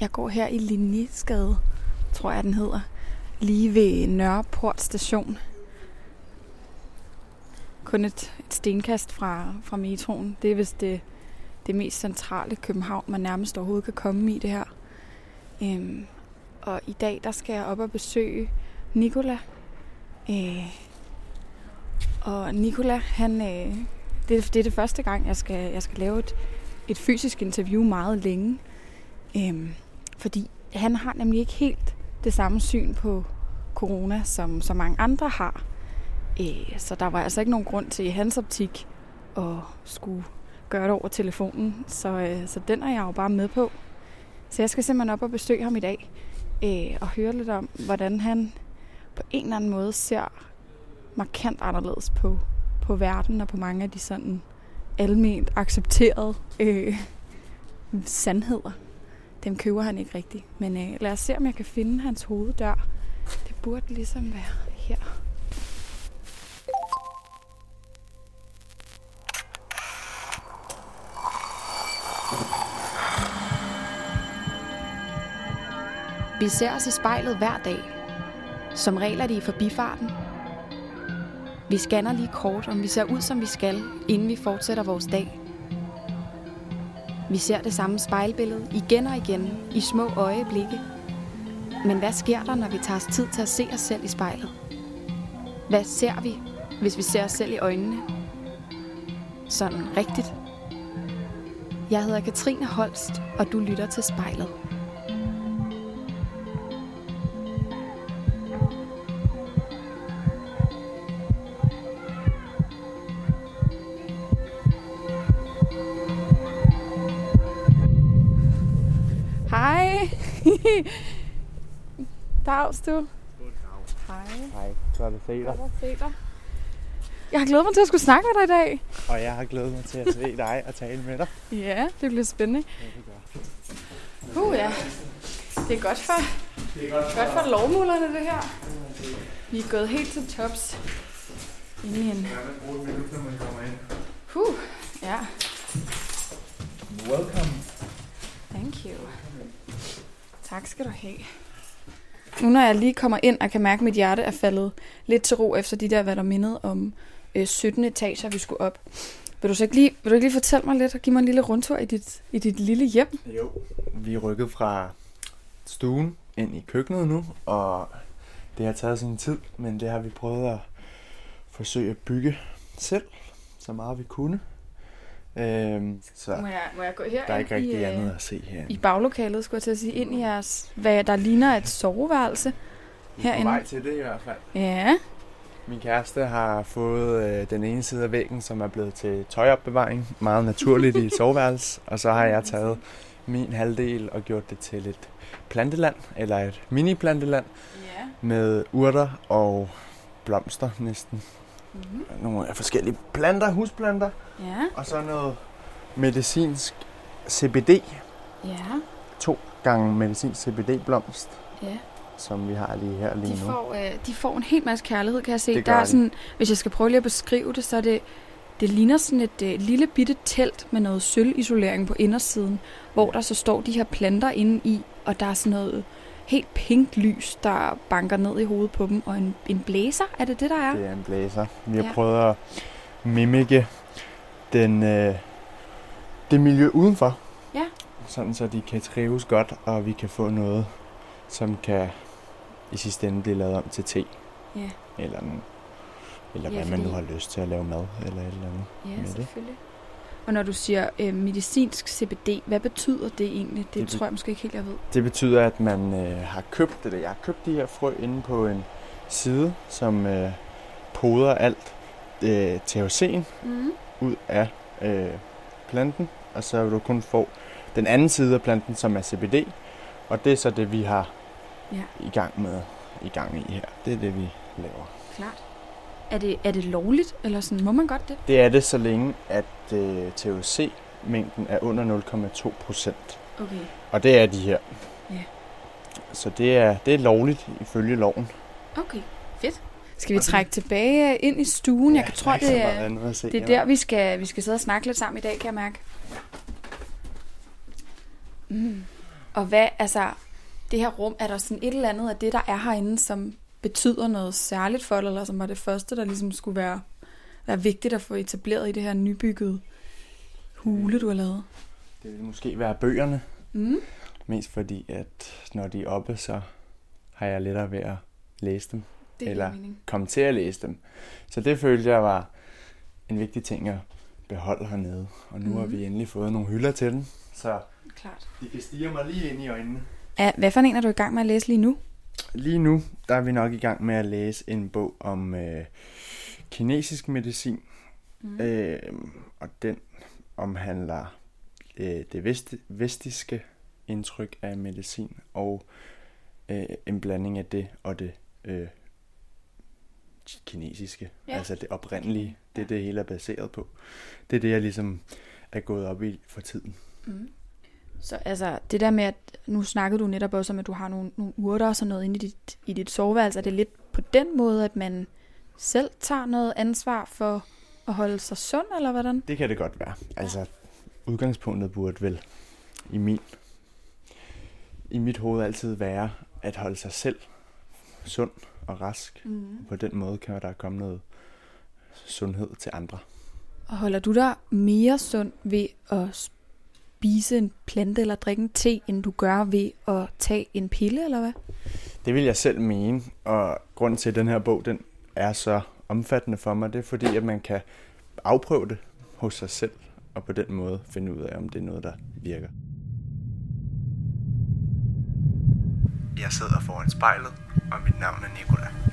Jeg går her i Linjeskade, tror jeg den hedder. Lige ved Nørreport station. Kun et, et stenkast fra, fra metroen. Det er vist det, det mest centrale København, man nærmest overhovedet kan komme i det her. Øhm, og i dag, der skal jeg op og besøge Nikola. Øh, og Nikola, han, øh, det, det er det første gang, jeg skal, jeg skal lave et, et fysisk interview meget længe. Øhm, fordi han har nemlig ikke helt det samme syn på corona, som så mange andre har. Øh, så der var altså ikke nogen grund til i hans optik at skulle gøre det over telefonen. Så, øh, så den er jeg jo bare med på. Så jeg skal simpelthen op og besøge ham i dag øh, og høre lidt om, hvordan han på en eller anden måde ser markant anderledes på, på verden og på mange af de sådan alment accepterede øh, sandheder. Dem køber han ikke rigtigt. Men øh, lad os se, om jeg kan finde hans hoveddør. Det burde ligesom være her. Vi ser os i spejlet hver dag. Som regel er det i forbifarten. Vi scanner lige kort, om vi ser ud, som vi skal, inden vi fortsætter vores dag. Vi ser det samme spejlbillede igen og igen i små øjeblikke. Men hvad sker der, når vi tager os tid til at se os selv i spejlet? Hvad ser vi, hvis vi ser os selv i øjnene? Sådan rigtigt. Jeg hedder Katrine Holst, og du lytter til spejlet. Dags du. Hej. Hej, godt at se dig. Godt at se dig. Jeg har glædet mig til at skulle snakke med dig i dag. Og jeg har glædet mig til at se dig og tale med dig. Ja, det bliver spændende. Ja, det gør. Uh, ja. Det er godt for, Det er godt godt for lovmullerne, det her. Vi er gået helt til tops. Inde i en... Huh, ja. Welcome. Thank you. Tak skal du have. Nu når jeg lige kommer ind og kan mærke, at mit hjerte er faldet lidt til ro efter de der, hvad der mindede om øh, 17 etager, vi skulle op. Vil du så ikke lige, vil du ikke lige fortælle mig lidt og give mig en lille rundtur i dit, i dit lille hjem? Jo. Vi er rykket fra stuen ind i køkkenet nu, og det har taget sin tid, men det har vi prøvet at forsøge at bygge selv, så meget vi kunne. Øhm, så Må jeg, må jeg gå her der er ikke i, rigtig øh, andet at se her. i baglokalet, skulle jeg til at sige, ind i jeres, hvad der ligner et soveværelse. Vi er på herinde. vej til det i hvert fald. Ja, Min kæreste har fået øh, den ene side af væggen, som er blevet til tøjopbevaring, meget naturligt i et soveværelse, og så har jeg taget min halvdel og gjort det til et planteland, eller et mini-planteland, ja. med urter og blomster næsten. Mm-hmm. Nogle forskellige planter, husplanter, Ja, og så noget medicinsk CBD, ja, to gange medicinsk CBD-blomst, ja. som vi har lige her lige De nu. får, øh, de får en hel masse kærlighed, kan jeg se. Det Der er de. sådan, hvis jeg skal prøve lige at beskrive det, så er det, det ligner sådan et øh, lille bitte telt med noget sølvisolering på indersiden, hvor der så står de her planter inde i, og der er sådan noget helt pink lys, der banker ned i hovedet på dem, og en, en blæser, er det det, der er? Det er en blæser. Vi har Ja. prøvet at mimike den, øh, det miljø udenfor. Ja. Sådan så de kan trives godt, og vi kan få noget, som kan i sidste ende blive lavet om til te. Ja. Eller, en, eller Ja, hvad man nu fordi- har lyst til at lave mad, eller et eller andet. Ja, med det. Og når du siger øh, medicinsk CBD, hvad betyder det egentlig? Det, Det det tror jeg måske ikke helt, jeg ved. Det betyder, at man øh, har købt, eller jeg har købt de her frø inde på en side, som øh, poder alt øh, THC'en Mm. ud af øh, planten, og så vil du kun få den anden side af planten, som er CBD, og det er så det, vi har Ja. i gang med i gang i her. Det er det, vi laver. Klart. Er det, er det lovligt, eller sådan, må man godt det? Det er det, så længe at øh, THC-mængden er under 0,2 procent. Okay. Og det er de her. Ja. Så det er, det er lovligt ifølge loven. Okay, fedt. Skal vi trække tilbage ind i stuen? Jeg Ja, tror, der ikke så det er, se det er der, vi skal, vi skal sidde og snakke lidt sammen i dag, kan jeg mærke. Mm. Og hvad, altså, det her rum, er der sådan et eller andet af det, der er herinde, som betyder noget særligt for dig, eller som var det første, der ligesom skulle være, være vigtigt at få etableret i det her nybyggede hule, du har lavet? Det vil måske være bøgerne. Mm. Mest fordi, at når de er oppe, så har jeg lettere ved at læse dem. Det eller mening. komme til at læse dem. Så det følte jeg var en vigtig ting at beholde hernede. Og nu mm. har vi endelig fået nogle hylder til den, så Klart. de kan stige mig lige ind i øjnene. Ja, hvad for en er du i gang med at læse lige nu? Lige nu, der er vi nok i gang med at læse en bog om øh, kinesisk medicin. Mm. Øh, og den omhandler øh, det vest, vestiske indtryk af medicin og øh, en blanding af det og det øh, kinesiske. Ja. Altså det oprindelige. Det er det hele er baseret på. Det er det, jeg ligesom er gået op i for tiden. Mm. Så altså, det der med, at nu snakkede du netop også om, at du har nogle, nogle urter og sådan noget inde i dit, i dit soveværelse. Er det lidt på den måde, at man selv tager noget ansvar for at holde sig sund, eller hvordan? Det kan det godt være. Altså, udgangspunktet burde vel i min i mit hoved altid være at holde sig selv sund og rask. Mm. På den måde kan der komme noget sundhed til andre. Og holder du dig mere sund ved at spise en plante eller drikke en te, end du gør ved at tage en pille, eller hvad? Det vil jeg selv mene, og grund til, at den her bog den er så omfattende for mig, det er fordi, at man kan afprøve det hos sig selv, og på den måde finde ud af, om det er noget, der virker. Jeg sidder foran spejlet, og mit navn er Nikolaj.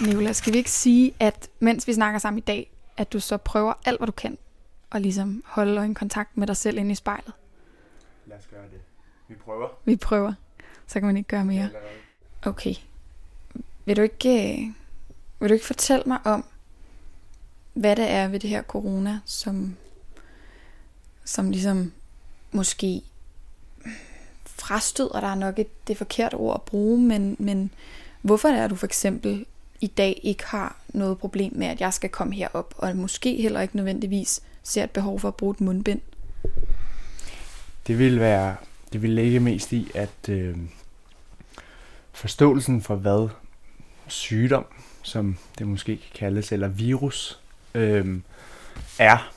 Nicola, skal vi ikke sige, at mens vi snakker sammen i dag, at du så prøver alt, hvad du kan, og ligesom holde en kontakt med dig selv inde i spejlet? Lad os gøre det. Vi prøver. Vi prøver. Så kan man ikke gøre mere. Okay. Vil du ikke, øh, vil du ikke fortælle mig om, hvad det er ved det her corona, som, som ligesom måske frastøder dig er nok et, det forkerte ord at bruge, men, men hvorfor er du for eksempel i dag ikke har noget problem med, at jeg skal komme herop, og måske heller ikke nødvendigvis ser et behov for at bruge et mundbind? Det vil være, det vil ligge mest i, at øh, forståelsen for hvad sygdom, som det måske kan kaldes, eller virus, øh, er,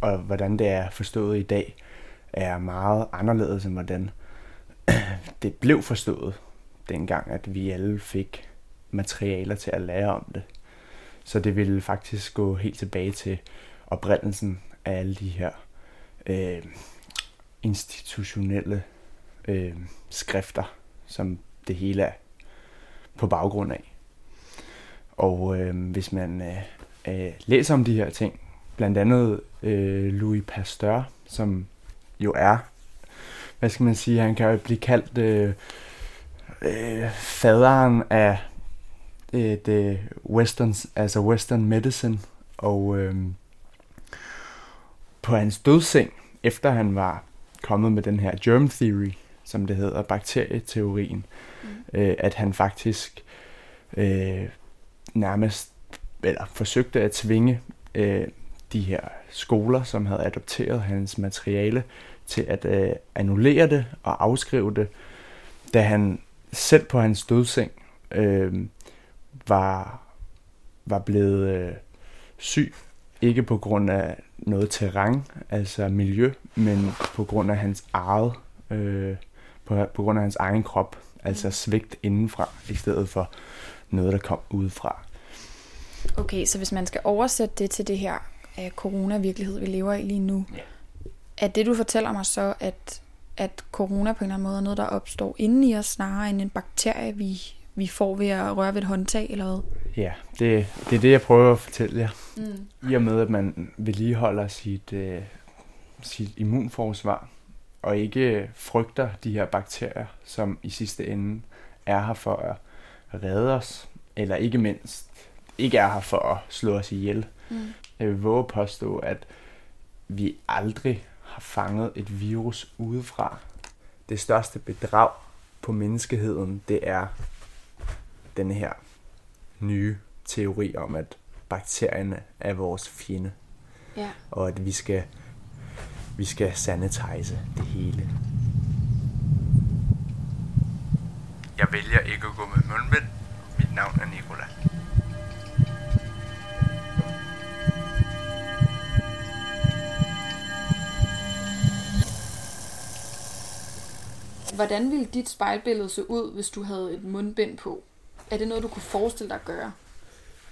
og hvordan det er forstået i dag, er meget anderledes end hvordan det blev forstået dengang, at vi alle fik materialer til at lære om det. Så det ville faktisk gå helt tilbage til oprindelsen af alle de her øh, institutionelle øh, skrifter, som det hele er på baggrund af. Og øh, hvis man øh, øh, læser om de her ting, blandt andet øh, Louis Pasteur, som jo er, hvad skal man sige, han kan jo blive kaldt øh, øh, faderen af øh, det western, altså western medicine, og øh, på hans dødseng, efter han var kommet med den her germ theory, som det hedder, bakterieteorien, mm. øh, at han faktisk øh, nærmest eller forsøgte at tvinge øh, de her skoler, som havde adopteret hans materiale, til at øh, annullere det og afskrive det, da han selv på hans dødseng øh, var, var blevet øh, syg. Ikke på grund af noget terræn, altså miljø, men på grund af hans eget, øh, på, på grund af hans egen krop, altså svigt indenfra, i stedet for noget, der kom udefra. Okay, så hvis man skal oversætte det til det her uh, corona-virkelighed, vi lever i lige nu, Ja. er det, du fortæller mig så, at, at corona på en eller anden måde er noget, der opstår inden i os, snarere end en bakterie, vi, vi får ved at røre ved et håndtag, eller hvad? Ja, det, det er det, jeg prøver at fortælle jer. Mm. I og med, at man vedligeholder sit, øh, sit immunforsvar, og ikke frygter de her bakterier, som i sidste ende er her for at redde os, eller ikke mindst ikke er her for at slå os ihjel. Mm. Jeg vil våge at påstå, at vi aldrig har fanget et virus udefra. Det største bedrag på menneskeheden, det er den her nye teori om, at bakterierne er vores fjende, Ja. og at vi skal, vi skal sanitize det hele. Jeg vælger ikke at gå med mundbind. Mit navn er Nicola. Hvordan ville dit spejlbillede se ud, hvis du havde et mundbind på? Er det noget, du kunne forestille dig at gøre?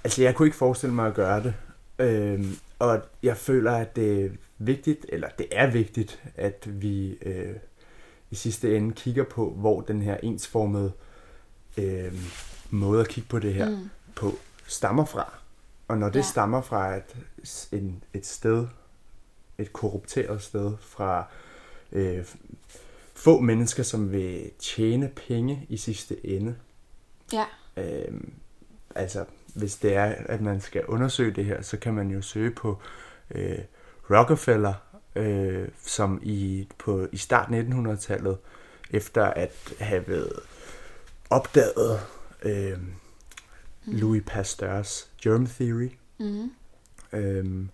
Altså, jeg kunne ikke forestille mig at gøre det. Øhm, og jeg føler, at det er vigtigt, eller det er vigtigt, at vi øh, i sidste ende kigger på, hvor den her ensformede øh, måde at kigge på det her Mm. på stammer fra. Og når det Ja. stammer fra et, en, et sted, et korrupteret sted, fra øh, få mennesker, som vil tjene penge i sidste ende, Ja. Øhm, altså, hvis det er, at man skal undersøge det her, så kan man jo søge på øh, Rockefeller, øh, som i, på, i start 1900-tallet, efter at have været opdaget øh, Louis Pasteurs germ theory, Mm. Øhm,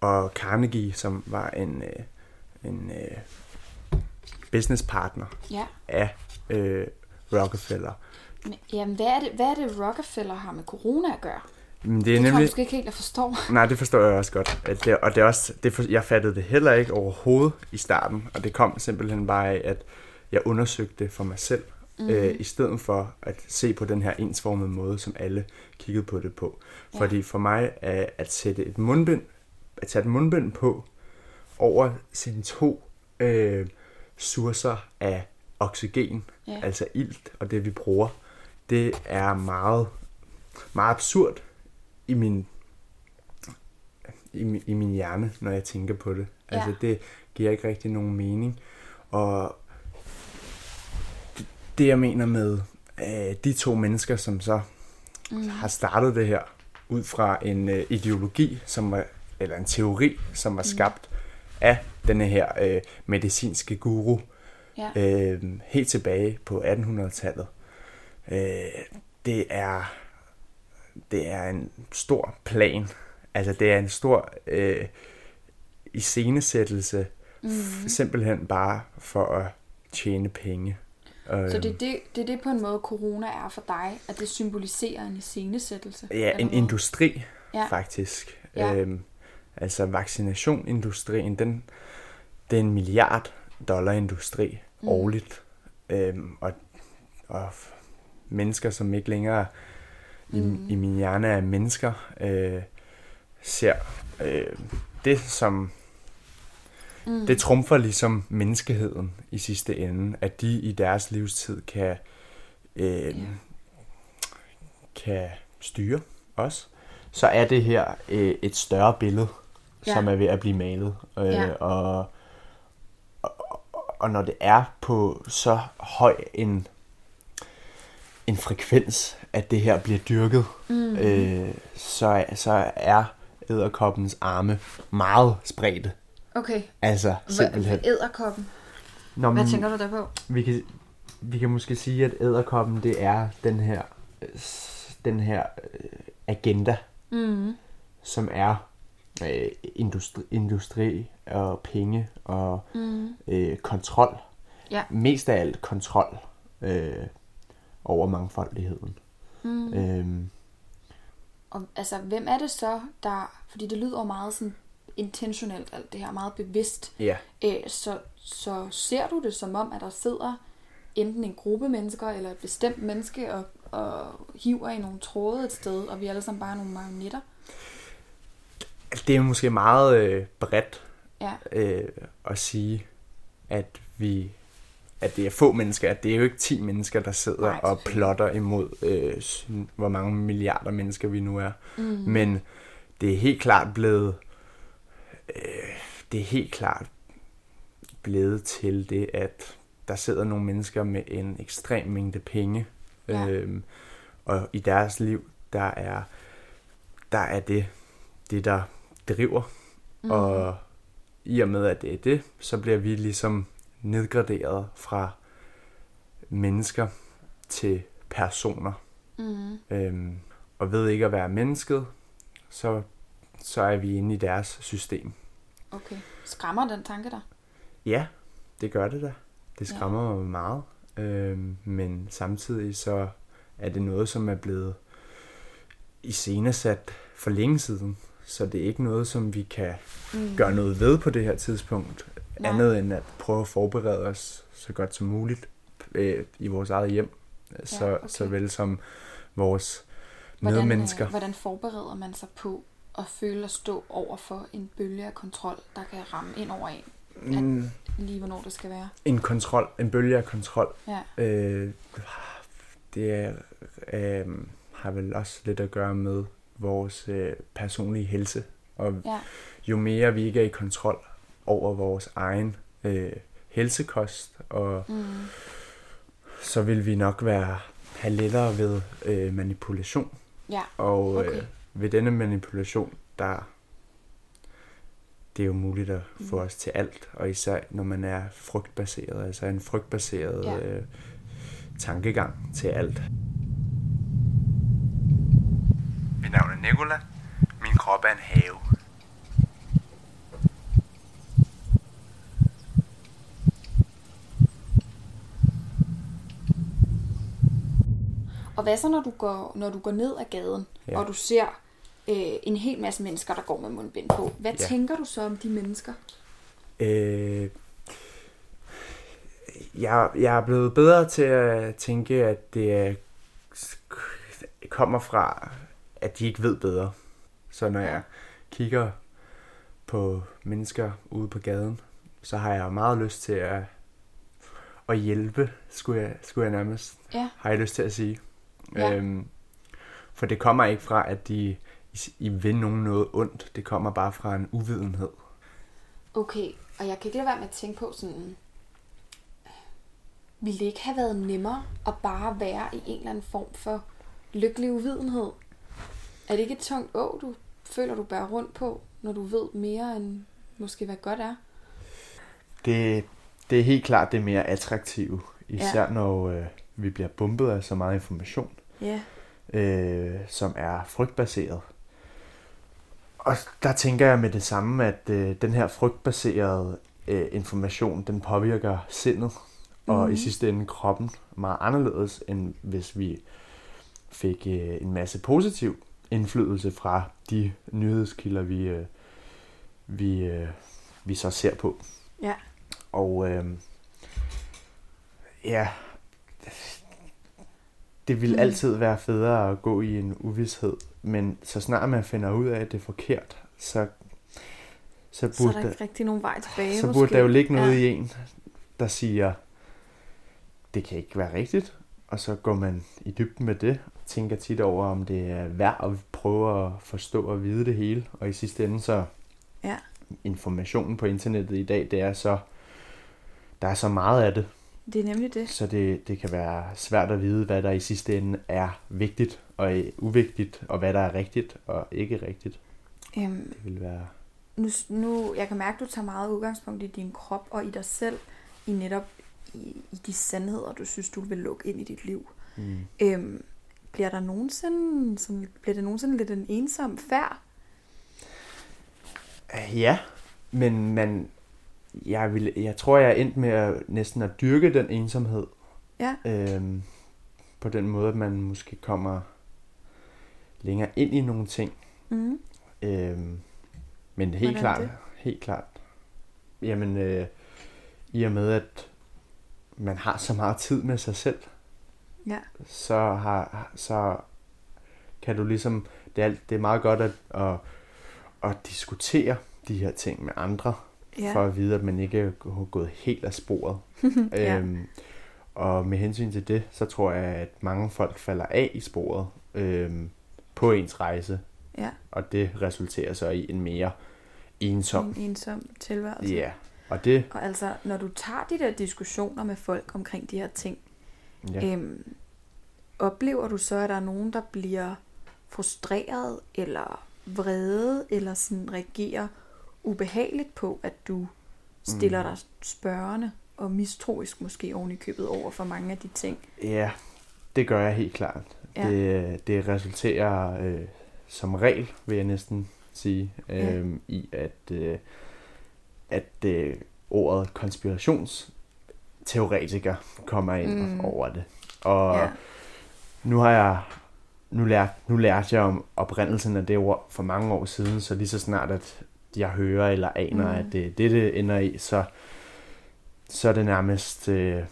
og Carnegie, som var en, øh, en øh, business partner Ja. af øh, Rockefeller. Men, jamen, hvad er, det, hvad er det, Rockefeller har med corona at gøre? Men det Det er tror jeg nemlig... måske ikke helt, jeg forstår. Nej, det forstår jeg også godt. At det, og det er også, det for, jeg fattede det heller ikke overhovedet i starten, og det kom simpelthen bare af, at jeg undersøgte det for mig selv, mm. øh, i stedet for at se på den her ensformede måde, som alle kiggede på det på. Ja. Fordi for mig er at sætte et mundbind, at tage et mundbind på over sine to øh, sourcer af oxygen, Ja. altså ilt og det vi bruger, det er meget, meget absurd i min, i, min, i min hjerne, når jeg tænker på det. Ja. Altså det giver ikke rigtig nogen mening. Og det, det jeg mener med øh, de to mennesker, som så mm. har startet det her ud fra en øh, ideologi, som var, eller en teori, som var skabt af denne her øh, medicinske guru, Ja. øh, helt tilbage på 1800-tallet. Øh, det er det er en stor plan. Altså det er en stor øh, iscenesættelse, mm. simpelthen bare for at tjene penge. Øh, Så det er det, det er det på en måde, corona er for dig, at det symboliserer en iscenesættelse? Ja, en hvad? industri, Ja. faktisk. Ja. Øhm, altså vaccinationindustrien, den, det er en milliard dollar industri mm. årligt. Øhm, og, og mennesker, som ikke længere i, Mm. i min hjerne er mennesker, øh, ser øh, det som... Mm. Det trumfer ligesom menneskeheden i sidste ende, at de i deres livstid kan, øh, Ja. kan styre os. Så er det her øh, et større billede, ja. som er ved at blive malet. Øh, Ja. og, og, og når det er på så høj en, en frekvens, at det her bliver dyrket, Mm. øh, så, så er æderkoppens arme meget spredte. Okay. Altså Hvad simpelthen. æderkoppen? Nå, Hvad men tænker du der på? vi kan, vi kan måske sige, at æderkoppen det er den her, den her øh, agenda, Mm. som er øh, industri, industri og penge og Mm. øh, kontrol. Ja. Mest af alt kontrol øh, over mangfoldigheden. Mm. Øhm, Og altså, hvem er det så, der... Fordi det lyder meget sådan intentionelt, alt det her, meget bevidst. ja. Øh, så, så ser du det som om, at der sidder enten en gruppe mennesker eller et bestemt menneske og, og hiver i nogle tråde et sted, og vi alle sammen bare er nogle marionetter? Det er måske meget øh, bredt Ja. øh, at sige, at vi at det er få mennesker, at det er jo ikke 10 mennesker, der sidder Nej, og plotter imod, øh, hvor mange milliarder mennesker vi nu er. Mm. Men det er helt klart blevet, øh, det er helt klart blevet til det, at der sidder nogle mennesker med en ekstrem mængde penge, Ja. øhm, og i deres liv, der er, der er det, det der driver, Mm. og i og med, at det er det, så bliver vi ligesom nedgraderet fra mennesker til personer. Mm. Øhm, og ved ikke at være mennesket, så, så er vi inde i deres system. Okay. Skræmmer den tanke dig? Ja, det gør det da. Det skræmmer ja. mig meget. Øhm, men samtidig så er det noget, som er blevet iscenesat for længe siden. Så det er ikke noget, som vi kan mm. gøre noget ved på det her tidspunkt. Nej. Andet end at prøve at forberede os så godt som muligt øh, i vores eget hjem. Så, ja, okay. så vel som vores hvordan, medmennesker. Øh, hvordan forbereder man sig på at føle at stå over for en bølge af kontrol, der kan ramme ind over en? Mm. Lige hvornår det skal være? En kontrol, en bølge af kontrol. Ja. Øh, det er, øh, har vel også lidt at gøre med vores øh, personlige helse. Og ja. jo mere vi ikke er i kontrol over vores egen øh, helsekost, og mm. så vil vi nok være have lettere ved øh, manipulation. Ja. Og øh, okay. ved denne manipulation, der det er jo muligt at få mm. os til alt, og især når man er frygtbaseret, altså en frygtbaseret ja. øh, tankegang til alt. Mit navn er Nicola. Min krop er en have. Og hvad så, når du går, når du går ned ad gaden, ja. og du ser øh, en hel masse mennesker, der går med mundbind på. Hvad ja. tænker du så om de mennesker? Øh, jeg, jeg er blevet bedre til at tænke, at det kommer fra, at de ikke ved bedre. Så når jeg kigger på mennesker ude på gaden, så har jeg meget lyst til at, at hjælpe, skulle jeg, skulle jeg nærmest, ja. har jeg lyst til at sige. Ja. Øhm, for det kommer ikke fra, at de i vil nogen noget ondt. Det kommer bare fra en uvidenhed. Okay, og jeg kan ikke lade være med at tænke på sådan, ville det ikke have været nemmere at bare være i en eller anden form for lykkelig uvidenhed? Er det ikke et tungt å, du føler, du bærer rundt på, når du ved mere end måske hvad godt er? Det, det er helt klart det mere attraktive, især ja. når øh, vi bliver bumpet af så meget information, ja. øh, som er frygtbaseret. Og der tænker jeg med det samme, at øh, den her frygtbaserede øh, information, den påvirker sindet, og i mhm. sidste ende kroppen meget anderledes, end hvis vi fik øh, en masse positiv indflydelse fra de nyhedskilder, vi, øh, vi, øh, vi så ser på. Ja. Og øh, ja, det vil mm. altid være federe at gå i en uvidshed, men så snart man finder ud af, at det er forkert, så, så burde, så er der ikke rigtig nogen vej tilbage. Så måske. burde der jo ligge noget ja. i en, der siger, det kan ikke være rigtigt, og så går man i dybden med det, og tænker tit over, om det er værd at prøve at forstå og vide det hele, og i sidste ende så ja. informationen på internettet i dag, det er så, der er så meget af det, det er nemlig det. Så det, det kan være svært at vide, hvad der i sidste ende er vigtigt og uvigtigt, og hvad der er rigtigt og ikke rigtigt. Øhm, det vil være... Nu, nu, jeg kan mærke, at du tager meget udgangspunkt i din krop og i dig selv, i netop i, i de sandheder, du synes, du vil lukke ind i dit liv. Mm. Øhm, bliver der nogensinde, sådan, bliver det nogensinde lidt en ensom færd? Ja, men man, jeg, vil, jeg tror, jeg er endt med at, næsten at dyrke den ensomhed. Ja. Øhm, på den måde, at man måske kommer længere ind i nogle ting. Mm. Øhm, men helt Hvordan klart, det? helt klart. Jamen, øh, i og med, at man har så meget tid med sig selv, ja. så, har, så kan du ligesom, det er, det er meget godt at, at, at diskutere de her ting med andre, ja. for at vide, at man ikke er gået helt af sporet. ja. øhm, og med hensyn til det, så tror jeg, at mange folk falder af i sporet øhm, på ens rejse. Ja. Og det resulterer så i en mere ensom, en ensom tilværelse. Ja. Og, det... og altså, når du tager de der diskussioner med folk omkring de her ting, ja. øhm, oplever du så, at der er nogen, der bliver frustreret, eller vrede, eller sådan reagerer ubehageligt på, at du stiller mm. dig spørgende og mistroisk måske oven i købet over for mange af de ting. Ja, det gør jeg helt klart. Ja. Det, det resulterer øh, som regel, vil jeg næsten sige, Ja. øh, i at, øh, at øh, ordet konspirationsteoretiker kommer ind Mm. over det. Og ja. nu har jeg nu lært, nu lærte jeg om oprindelsen af det ord for mange år siden, så lige så snart at jeg hører eller aner, Mm. at det er det, det ender i, så, så er det nærmest øh,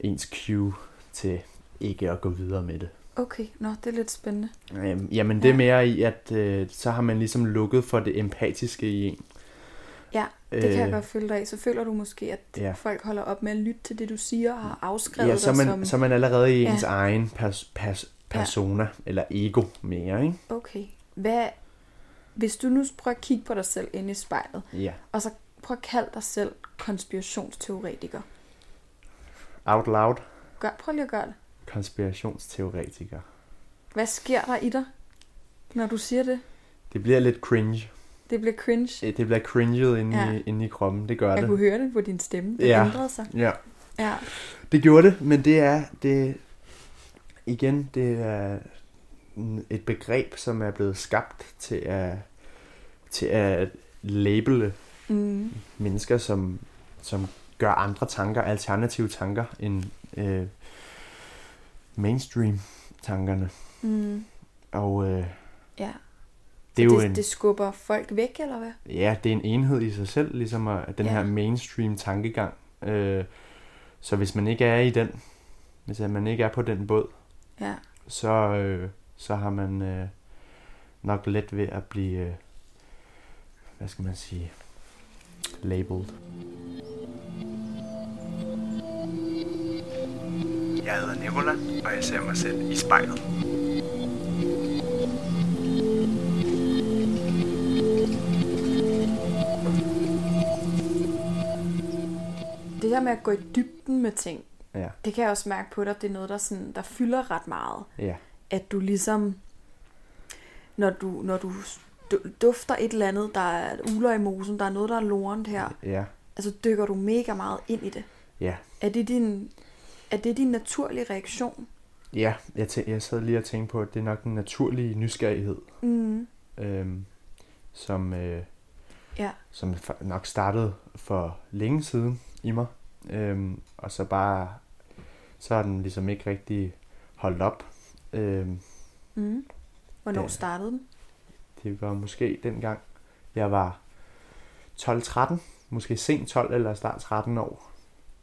ens cue til ikke at gå videre med det. Okay, nå, det er lidt spændende. Øhm, jamen det er mere i, at øh, så har man ligesom lukket for det empatiske i en. Ja, Det kan jeg Øh, godt følge dig af. Så føler du måske, at ja. folk holder op med at lytte til det, du siger, og har afskrevet Ja, så dig man, som... så man allerede i Ja. ens egen pers, pers, persona, ja. eller ego mere, ikke? Okay. Hvad... Hvis du nu prøver at kigge på dig selv inde i spejlet, Ja. og så prøv at kalde dig selv konspirationsteoretiker. Out loud. Gør, prøv lige at gøre det. Konspirationsteoretiker. Hvad sker der i dig, når du siger det? Det bliver lidt cringe. Det bliver cringe. Det bliver cringet inde, Ja. i, inde i kroppen. Det gør Jeg det. kunne høre det på din stemme. Det Ja. ændrede sig. Ja. Ja. Det gjorde det, men det er det igen, det er et begreb, som er blevet skabt til at til at labele Mm. mennesker, som, som gør andre tanker, alternative tanker, end øh, mainstream-tankerne. Mm. Og øh, Ja. det er jo det, en, det skubber folk væk, eller hvad? ja, det er en enhed i sig selv, ligesom at, den Ja. her mainstream-tankegang. Øh, så hvis man ikke er i den, hvis man ikke er på den båd, Ja. så, øh, så har man øh, nok let ved at blive, øh, hvad skal man sige, labeled. Jeg hedder Nicola, og jeg ser mig selv i spejlet. Det her med at gå i dybden med ting, Ja, det kan jeg også mærke på dig, det er noget, der, sådan, der fylder ret meget. ja, At du ligesom, når du, når du du- dufter et eller andet, der er uler i mosen, der er noget, der er lorent her, ja, altså dykker du mega meget ind i det. ja. Er det din, er det din naturlige reaktion? Ja, jeg, tæ- jeg sad lige og tænkte på, at det er nok den naturlige nysgerrighed, Mm. øhm, som, øh, Ja. som nok startede for længe siden i mig. Øhm, og så bare, så har den ligesom ikke rigtig holdt op. Øhm, Mm. Hvornår Det- startede den? det var måske dengang, jeg var 12-13, måske sent 12 eller start 13 år.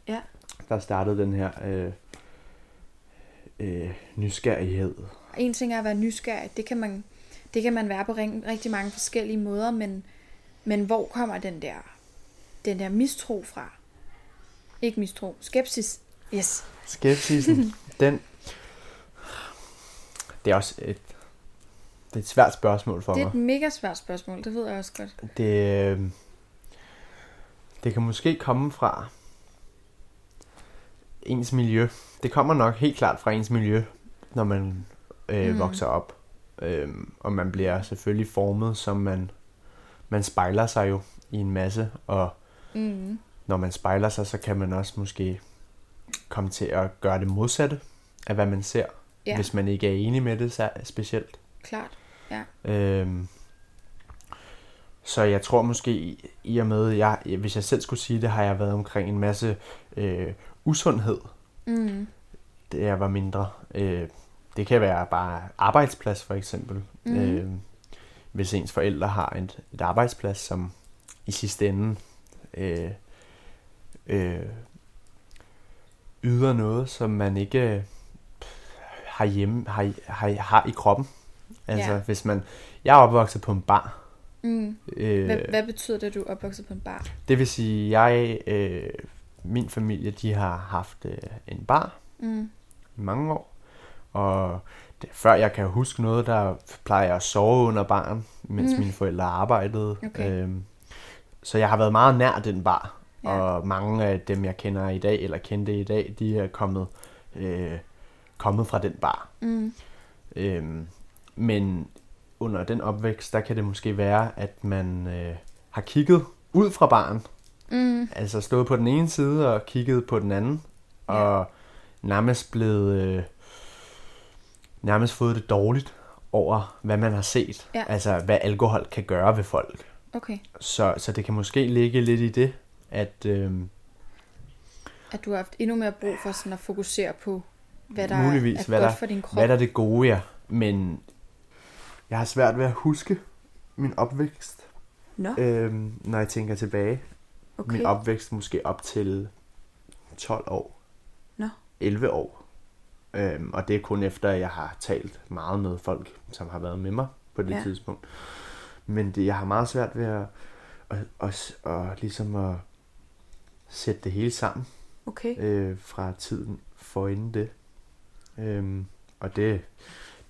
Ja. Der startede den her øh, øh, nysgerrighed. En ting er at være nysgerrig, det kan man, det kan man være på rigtig mange forskellige måder, men, men hvor kommer den der, den der mistro fra? Ikke mistro, skepsis. Yes. Skepsisen, den... Det er også et, det er et svært spørgsmål for Det er mig. et mega svært spørgsmål, det ved jeg også godt. Det, øh, det kan måske komme fra ens miljø. Det kommer nok helt klart fra ens miljø, når man øh, Mm. vokser op. Øhm, og man bliver selvfølgelig formet, som man, man spejler sig jo i en masse, og Mm. når man spejler sig, så kan man også måske komme til at gøre det modsatte af, hvad man ser, Ja, hvis man ikke er enig med det sær- specielt. klart. Øhm, så jeg tror måske, i- og med, jeg, hvis jeg selv skulle sige det, har jeg været omkring en masse øh, usundhed, Mm. da jeg var mindre. Øh, det kan være bare arbejdsplads for eksempel. Mhm. Øh, hvis ens forældre har et, et arbejdsplads, som i sidste ende øh, øh, yder noget, som man ikke har hjemme, har, har, har i kroppen. Altså Ja. hvis man, jeg er opvokset på en bar. Mm. Øh, Hvad, hvad betyder det, at du er opvokset på en bar? det vil sige, jeg, øh, min familie, de har haft øh, en bar Mm. i mange år. Og det, før jeg kan huske noget, der plejer jeg at sove under baren, mens Mm. mine forældre arbejdede. Okay. Øhm, så jeg har været meget nær den bar. Ja. Og mange af dem, jeg kender i dag, eller kendte i dag, de er kommet, øh, kommet fra den bar. Mm. Øhm, men under den opvækst, der kan det måske være, at man øh, har kigget ud fra baren. Mm. Altså stået på den ene side og kigget på den anden. Ja. Og nærmest blevet, øh, nærmest fået det dårligt over, hvad man har set. Ja. Altså, hvad alkohol kan gøre ved folk. Okay. Så, så det kan måske ligge lidt i det, at øh, At du har haft endnu mere brug for sådan at fokusere på, hvad der Muligvis, er hvad godt der- for din krop. hvad der er det gode, ja. Men jeg har svært ved at huske min opvækst, Nå, øh, når jeg tænker tilbage. okay. Min opvækst måske op til 12 år. Nå. 11 år. Øhm, og det er kun efter, at jeg har talt meget med folk, som har været med mig på det ja. tidspunkt. Men det, jeg har meget svært ved at, at, at, at, at, ligesom at sætte det hele sammen okay. øh, fra tiden forinden det. Øhm, og det,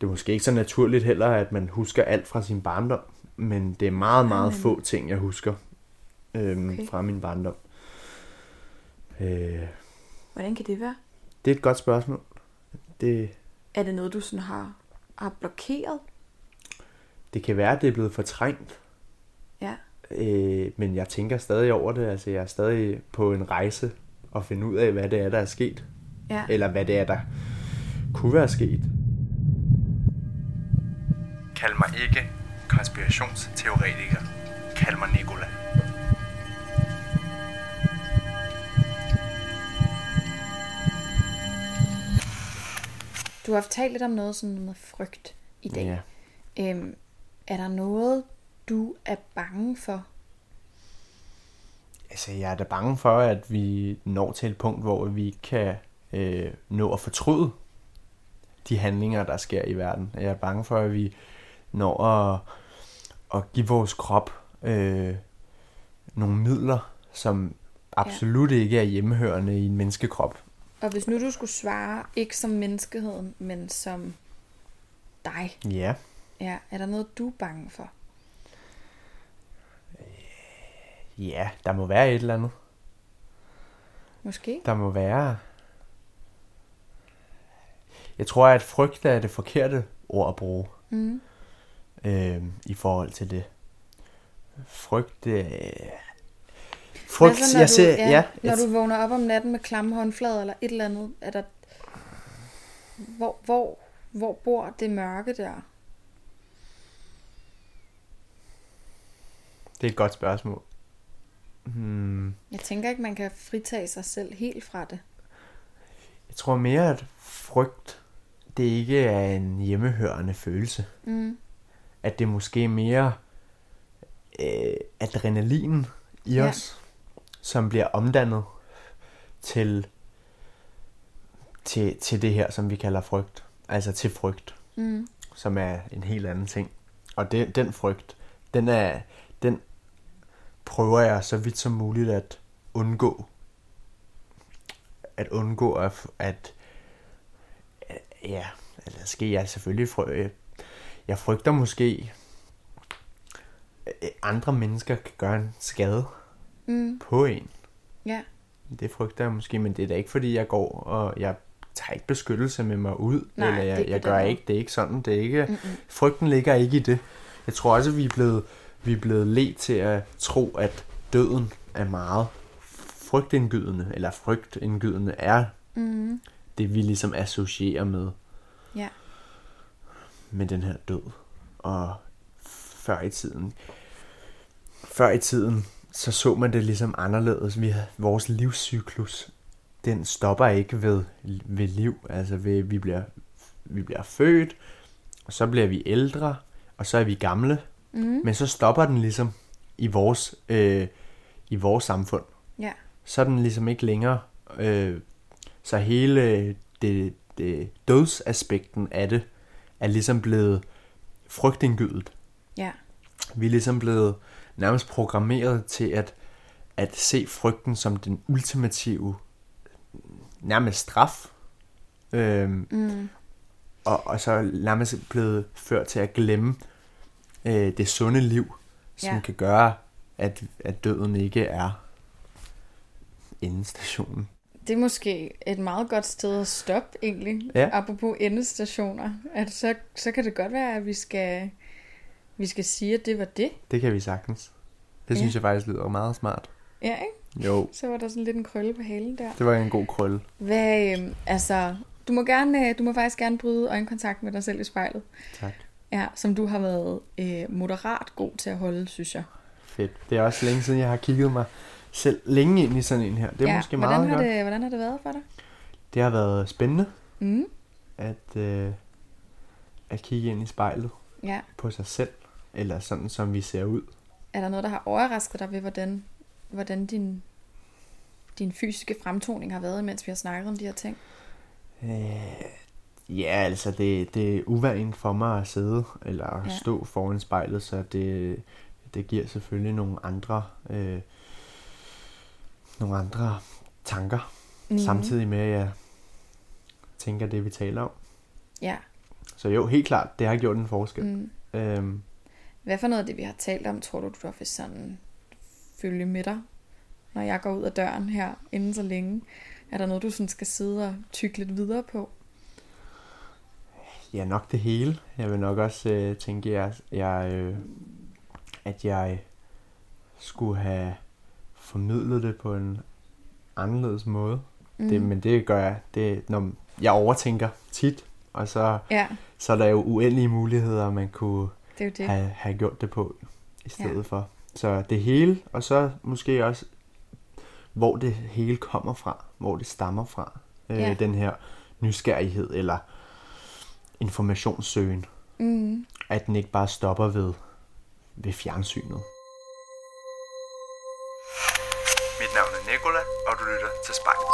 det er måske ikke så naturligt heller, at man husker alt fra sin barndom. Men det er meget, meget men- få ting, jeg husker øhm, okay. fra min barndom. Øh, Hvordan kan det være? det er et godt spørgsmål. Det, Er det noget, du sådan har, har blokeret? det kan være, at det er blevet fortrængt. Ja. Øh, men jeg tænker stadig over det. Altså, jeg er stadig på en rejse og finde ud af, hvad det er, der er sket. Ja. Eller hvad det er, der kunne være sket. Kald mig ikke konspirationsteoretiker. Kald mig Nikola. Du har talt lidt om noget sådan med frygt i dag. Ja. Øhm, er der noget, du er bange for? Altså, jeg er da bange for, at vi når til et punkt, hvor vi ikke kan øh, nå at fortryde de handlinger, der sker i verden. Jeg er bange for, at vi når at, at give vores krop øh, nogle midler, som absolut ikke er hjemmehørende i en menneskekrop. Og hvis nu du skulle svare, ikke som menneskeheden, men som dig, Ja, ja, er der noget, du er bange for? ja, der må være et eller andet. Måske? Der må være... Jeg tror, at frygt er det forkerte ord at bruge. Mm. øh, i forhold til det. Frygt, øh, frygt, så, når jeg du, ser, ja, ja, når jeg, du vågner op om natten med klamme håndflader eller et eller andet, er der... Hvor, hvor, hvor bor det mørke der? det er et godt spørgsmål. Hmm, Jeg tænker ikke, man kan fritage sig selv helt fra det. jeg tror mere, at frygt, det ikke er en hjemmehørende følelse. Mm. At det måske mere øh, adrenalin i Ja. os, som bliver omdannet til, til, til det her, som vi kalder frygt. Altså til frygt. Mm. som er en helt anden ting. Og det, den frygt, den er, den prøver jeg så vidt som muligt at undgå. At undgå at, at ja, eller skal jeg selvfølgelig frø, jeg frygter måske, at andre mennesker kan gøre en skade Mm. på en. Ja. Det frygter jeg måske, men det er da ikke fordi, jeg går og jeg tager ikke beskyttelse med mig ud. Nej, eller det er jeg, jeg gør måde. ikke, det er ikke sådan, det er ikke, Mm-mm. frygten ligger ikke i det. Jeg tror også, at vi er blevet, vi er blevet let til at tro, at døden er meget frygtindgydende, eller frygtindgydende er Mm. Det, vi ligesom associerer med, Ja. med den her død. Og før i tiden, før i tiden, så så man det ligesom anderledes. Vi havde, vores livscyklus, den stopper ikke ved, ved liv. Altså ved, vi bliver, vi bliver født, og så bliver vi ældre, og så er vi gamle. Mm. Men så stopper den ligesom i vores, øh, i vores samfund. Ja. Så er den ligesom ikke længere. Øh, så hele det, det dødsaspekten af det er ligesom blevet frygtindgydet. Ja. Vi er ligesom blevet nærmest programmeret til at, at se frygten som den ultimative nærmest straf. Øhm, Mm. og, og så nærmest blevet ført til at glemme øh, det sunde liv, som Ja. kan gøre, at, at døden ikke er endestationen. Det er måske et meget godt sted at stoppe, egentlig. Ja. Apropos endestationer. At så, så kan det godt være, at vi skal, vi skal sige, at det var det. Det kan vi sagtens. Det Ja. synes jeg faktisk lyder meget smart. Ja, ikke? Jo, Så var der sådan lidt en krølle på halen der. det var en god krølle. Hvad, øhm, altså, Du må, gerne, øh, du må faktisk gerne bryde øjenkontakt med dig selv i spejlet. Tak. Ja, som du har været øh, moderat god til at holde, synes jeg. Fedt. Det er også længe siden, jeg har kigget mig selv længe ind i sådan en her. Det er ja, måske hvordan meget har godt. Det, hvordan har det været for dig? Det har været spændende Mm. at, øh, at kigge ind i spejlet Ja. på sig selv, eller sådan som vi ser ud. Er der noget, der har overrasket dig ved, hvordan, hvordan din, din fysiske fremtoning har været, mens vi har snakket om de her ting? Øh, ja, altså det, det er uvandt for mig at sidde eller Ja. stå foran spejlet, så det, det giver selvfølgelig nogle andre, øh, nogle andre tanker, mm. samtidig med at jeg tænker det, vi taler om. Ja. Så jo, helt klart, det har gjort en forskel. Mm. Øhm, Hvad for noget af det, vi har talt om, tror du, du vil sådan følge med dig, når jeg går ud af døren her inden så længe? Er der noget, du sådan skal sidde og tykke lidt videre på? Ja, nok det hele. Jeg vil nok også øh, tænke, jeg, jeg, øh, at jeg skulle have formidlet det på en anderledes måde. Mm. Det, men det gør jeg. Det, når jeg overtænker tit, og så, Ja, så er der jo uendelige muligheder, man kunne det er det. have, have gjort det på i stedet ja. for. Så det hele, og så måske også, hvor det hele kommer fra, hvor det stammer fra. Øh, Ja. Den her nysgerrighed eller informationssøgen. Mm. At den ikke bare stopper ved, ved fjernsynet. Du lytter til Spejlet.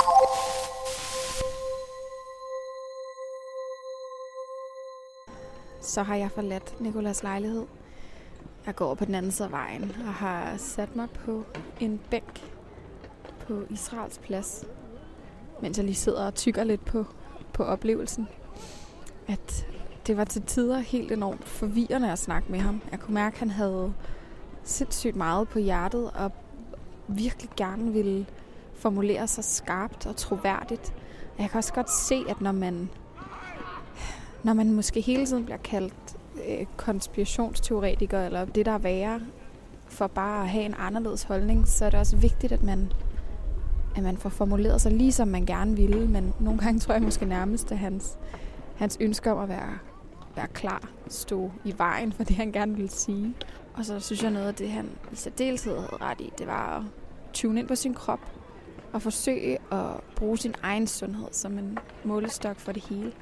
Så har jeg forladt Nikolas lejlighed. Jeg går på den anden side af vejen og har sat mig på en bænk på Israels plads, mens jeg lige sidder og tykker lidt på, på oplevelsen. At det var til tider helt enormt forvirrende at snakke med ham. Jeg kunne mærke, at han havde sindssygt meget på hjertet og virkelig gerne ville formulere sig skarpt og troværdigt. Og jeg kan også godt se, at når man når man måske hele tiden bliver kaldt øh, konspirationsteoretiker, eller det, der er værre, for bare at have en anderledes holdning, så er det også vigtigt, at man, at man får formuleret sig lige som man gerne ville, men nogle gange tror jeg måske nærmest, at hans, hans ønske om at være, være klar stod i vejen for det, han gerne ville sige. Og så synes jeg noget af det, han i særdeleshed havde ret i, det var at tune ind på sin krop at forsøge at bruge sin egen sundhed som en målestok for det hele.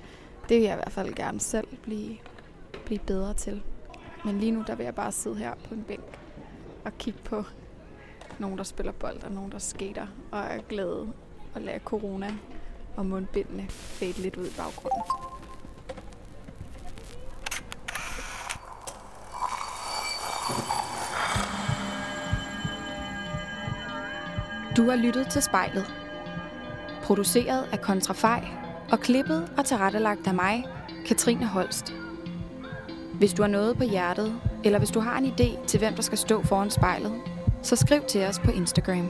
Det vil jeg i hvert fald gerne selv blive, blive bedre til. Men lige nu, der vil jeg bare sidde her på en bænk og kigge på nogen, der spiller bold, og nogen, der skater, og er glade og lade corona og mundbindene fade lidt ud i baggrunden. Du har lyttet til spejlet. Produceret af Kontrafej og klippet og tilrettelagt af mig, Katrine Holst. Hvis du har noget på hjertet, eller hvis du har en idé til, hvem der skal stå foran spejlet, så skriv til os på Instagram.